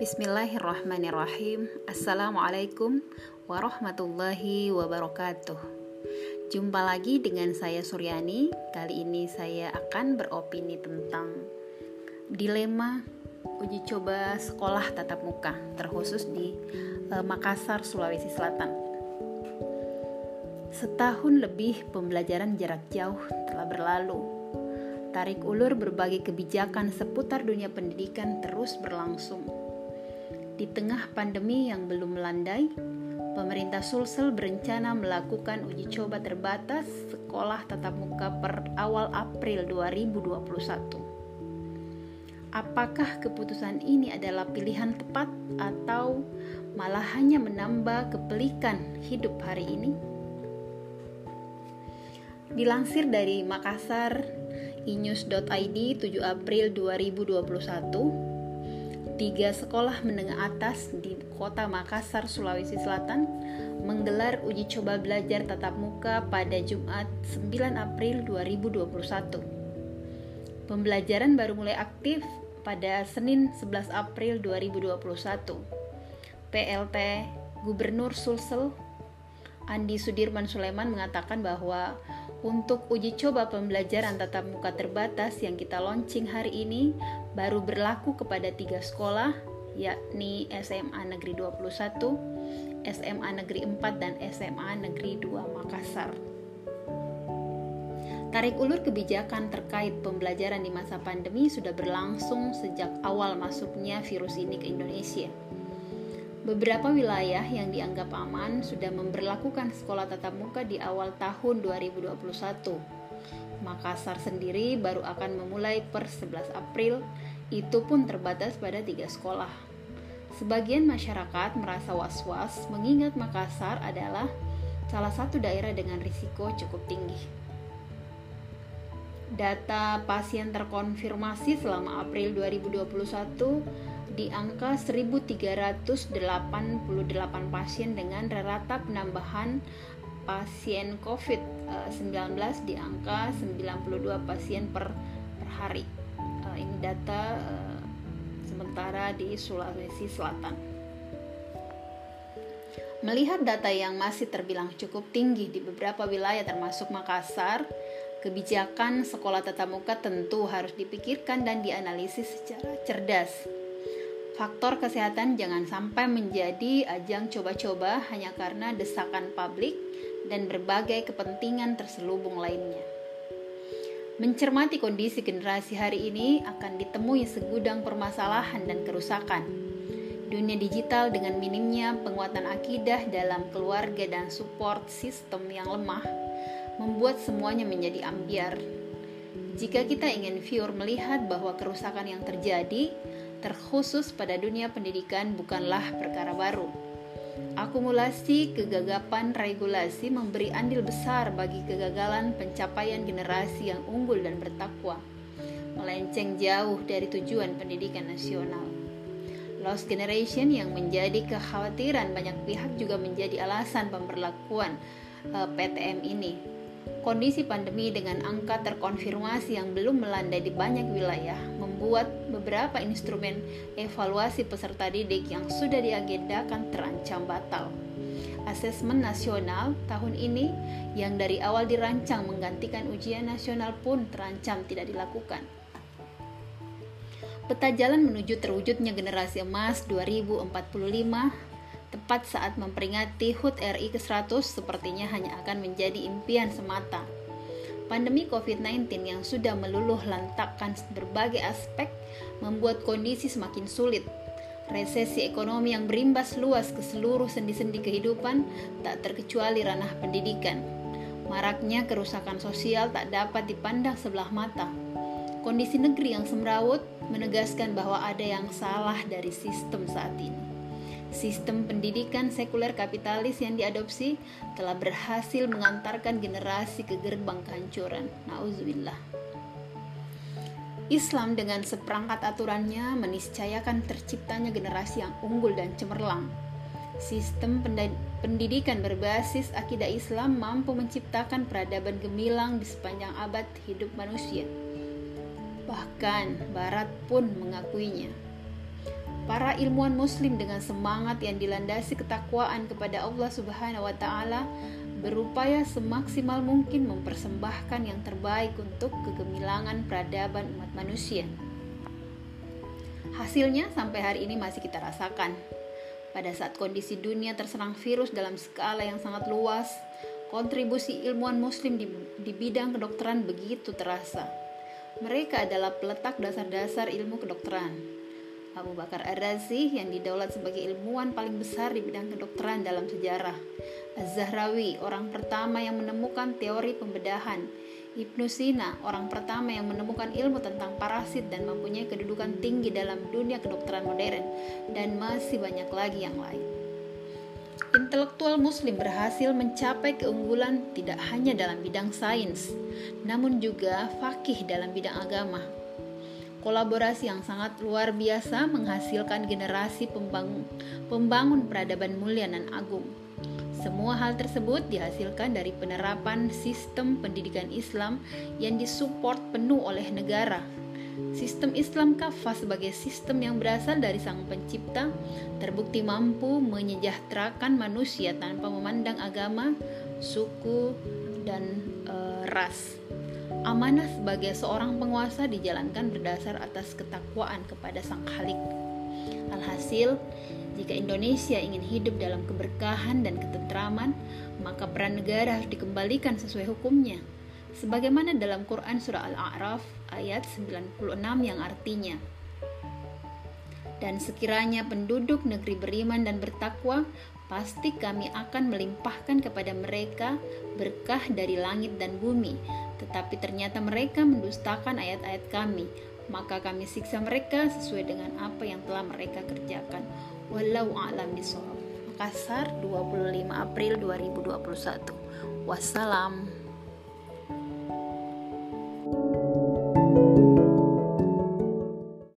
Bismillahirrahmanirrahim. Assalamualaikum warahmatullahi wabarakatuh. Jumpa lagi dengan saya Suryani. Kali ini saya akan beropini tentang Dilema uji coba sekolah tatap muka Terkhusus di eh, Makassar, Sulawesi Selatan. Setahun lebih pembelajaran jarak jauh telah berlalu. Tarik ulur berbagai kebijakan seputar dunia pendidikan terus berlangsung di tengah pandemi yang belum melandai, pemerintah Sulsel berencana melakukan uji coba terbatas sekolah tatap muka per awal April 2021. Apakah keputusan ini adalah pilihan tepat atau malah hanya menambah kepelikan hidup hari ini? Dilansir dari Makassar, inews.id 7 April 2021, tiga sekolah menengah atas di kota Makassar, Sulawesi Selatan menggelar uji coba belajar tatap muka pada Jumat 9 April 2021. Pembelajaran baru mulai aktif pada Senin 11 April 2021. PLT Gubernur Sulsel Andi Sudirman Sulaiman mengatakan bahwa untuk uji coba pembelajaran tatap muka terbatas yang kita launching hari ini baru berlaku kepada tiga sekolah, yakni SMA Negeri 21, SMA Negeri 4, dan SMA Negeri 2 Makassar. Tarik ulur kebijakan terkait pembelajaran di masa pandemi sudah berlangsung sejak awal masuknya virus ini ke Indonesia. Beberapa wilayah yang dianggap aman sudah memperlakukan sekolah tatap muka di awal tahun 2021. Makassar sendiri baru akan memulai per 11 April, itu pun terbatas pada tiga sekolah. Sebagian masyarakat merasa was-was mengingat Makassar adalah salah satu daerah dengan risiko cukup tinggi. Data pasien terkonfirmasi selama April 2021 di angka 1388 pasien dengan rata penambahan pasien COVID-19 di angka 92 pasien per, per hari. Uh, ini data uh, sementara di Sulawesi Selatan. Melihat data yang masih terbilang cukup tinggi di beberapa wilayah termasuk Makassar, kebijakan sekolah tatap muka tentu harus dipikirkan dan dianalisis secara cerdas Faktor kesehatan jangan sampai menjadi ajang coba-coba hanya karena desakan publik dan berbagai kepentingan terselubung lainnya. Mencermati kondisi generasi hari ini akan ditemui segudang permasalahan dan kerusakan. Dunia digital dengan minimnya penguatan akidah dalam keluarga dan support sistem yang lemah membuat semuanya menjadi ambiar. Jika kita ingin viewer melihat bahwa kerusakan yang terjadi terkhusus pada dunia pendidikan bukanlah perkara baru. Akumulasi kegagapan regulasi memberi andil besar bagi kegagalan pencapaian generasi yang unggul dan bertakwa, melenceng jauh dari tujuan pendidikan nasional. Lost generation yang menjadi kekhawatiran banyak pihak juga menjadi alasan pemberlakuan eh, PTM ini Kondisi pandemi dengan angka terkonfirmasi yang belum melandai di banyak wilayah membuat beberapa instrumen evaluasi peserta didik yang sudah diagendakan terancam batal. Asesmen nasional tahun ini yang dari awal dirancang menggantikan ujian nasional pun terancam tidak dilakukan. Peta jalan menuju terwujudnya generasi emas 2045 tepat saat memperingati HUT RI ke-100 sepertinya hanya akan menjadi impian semata. Pandemi COVID-19 yang sudah meluluh lantakkan berbagai aspek membuat kondisi semakin sulit. Resesi ekonomi yang berimbas luas ke seluruh sendi-sendi kehidupan tak terkecuali ranah pendidikan. Maraknya kerusakan sosial tak dapat dipandang sebelah mata. Kondisi negeri yang semrawut menegaskan bahwa ada yang salah dari sistem saat ini. Sistem pendidikan sekuler kapitalis yang diadopsi telah berhasil mengantarkan generasi ke gerbang kehancuran. Nauzubillah. Islam dengan seperangkat aturannya meniscayakan terciptanya generasi yang unggul dan cemerlang. Sistem pendidikan berbasis akidah Islam mampu menciptakan peradaban gemilang di sepanjang abad hidup manusia. Bahkan Barat pun mengakuinya. Para ilmuwan muslim dengan semangat yang dilandasi ketakwaan kepada Allah Subhanahu wa taala berupaya semaksimal mungkin mempersembahkan yang terbaik untuk kegemilangan peradaban umat manusia. Hasilnya sampai hari ini masih kita rasakan. Pada saat kondisi dunia terserang virus dalam skala yang sangat luas, kontribusi ilmuwan muslim di, di bidang kedokteran begitu terasa. Mereka adalah peletak dasar-dasar ilmu kedokteran Abu Bakar Ar-Razi yang didaulat sebagai ilmuwan paling besar di bidang kedokteran dalam sejarah. Az-Zahrawi, orang pertama yang menemukan teori pembedahan. Ibnu Sina, orang pertama yang menemukan ilmu tentang parasit dan mempunyai kedudukan tinggi dalam dunia kedokteran modern, dan masih banyak lagi yang lain. Intelektual Muslim berhasil mencapai keunggulan tidak hanya dalam bidang sains, namun juga fakih dalam bidang agama Kolaborasi yang sangat luar biasa menghasilkan generasi pembangun, pembangun peradaban mulia dan agung. Semua hal tersebut dihasilkan dari penerapan sistem pendidikan Islam yang disupport penuh oleh negara. Sistem Islam kafah sebagai sistem yang berasal dari Sang Pencipta terbukti mampu menyejahterakan manusia tanpa memandang agama, suku, dan e, ras. Amanah sebagai seorang penguasa dijalankan berdasar atas ketakwaan kepada Sang Khalik. Alhasil, jika Indonesia ingin hidup dalam keberkahan dan ketentraman, maka peran negara harus dikembalikan sesuai hukumnya. Sebagaimana dalam Quran Surah Al-A'raf ayat 96 yang artinya, dan sekiranya penduduk negeri beriman dan bertakwa, pasti kami akan melimpahkan kepada mereka berkah dari langit dan bumi, tetapi ternyata mereka mendustakan ayat-ayat kami, maka kami siksa mereka sesuai dengan apa yang telah mereka kerjakan. Wallahu a'lam. Makassar, 25 April 2021. Wassalam.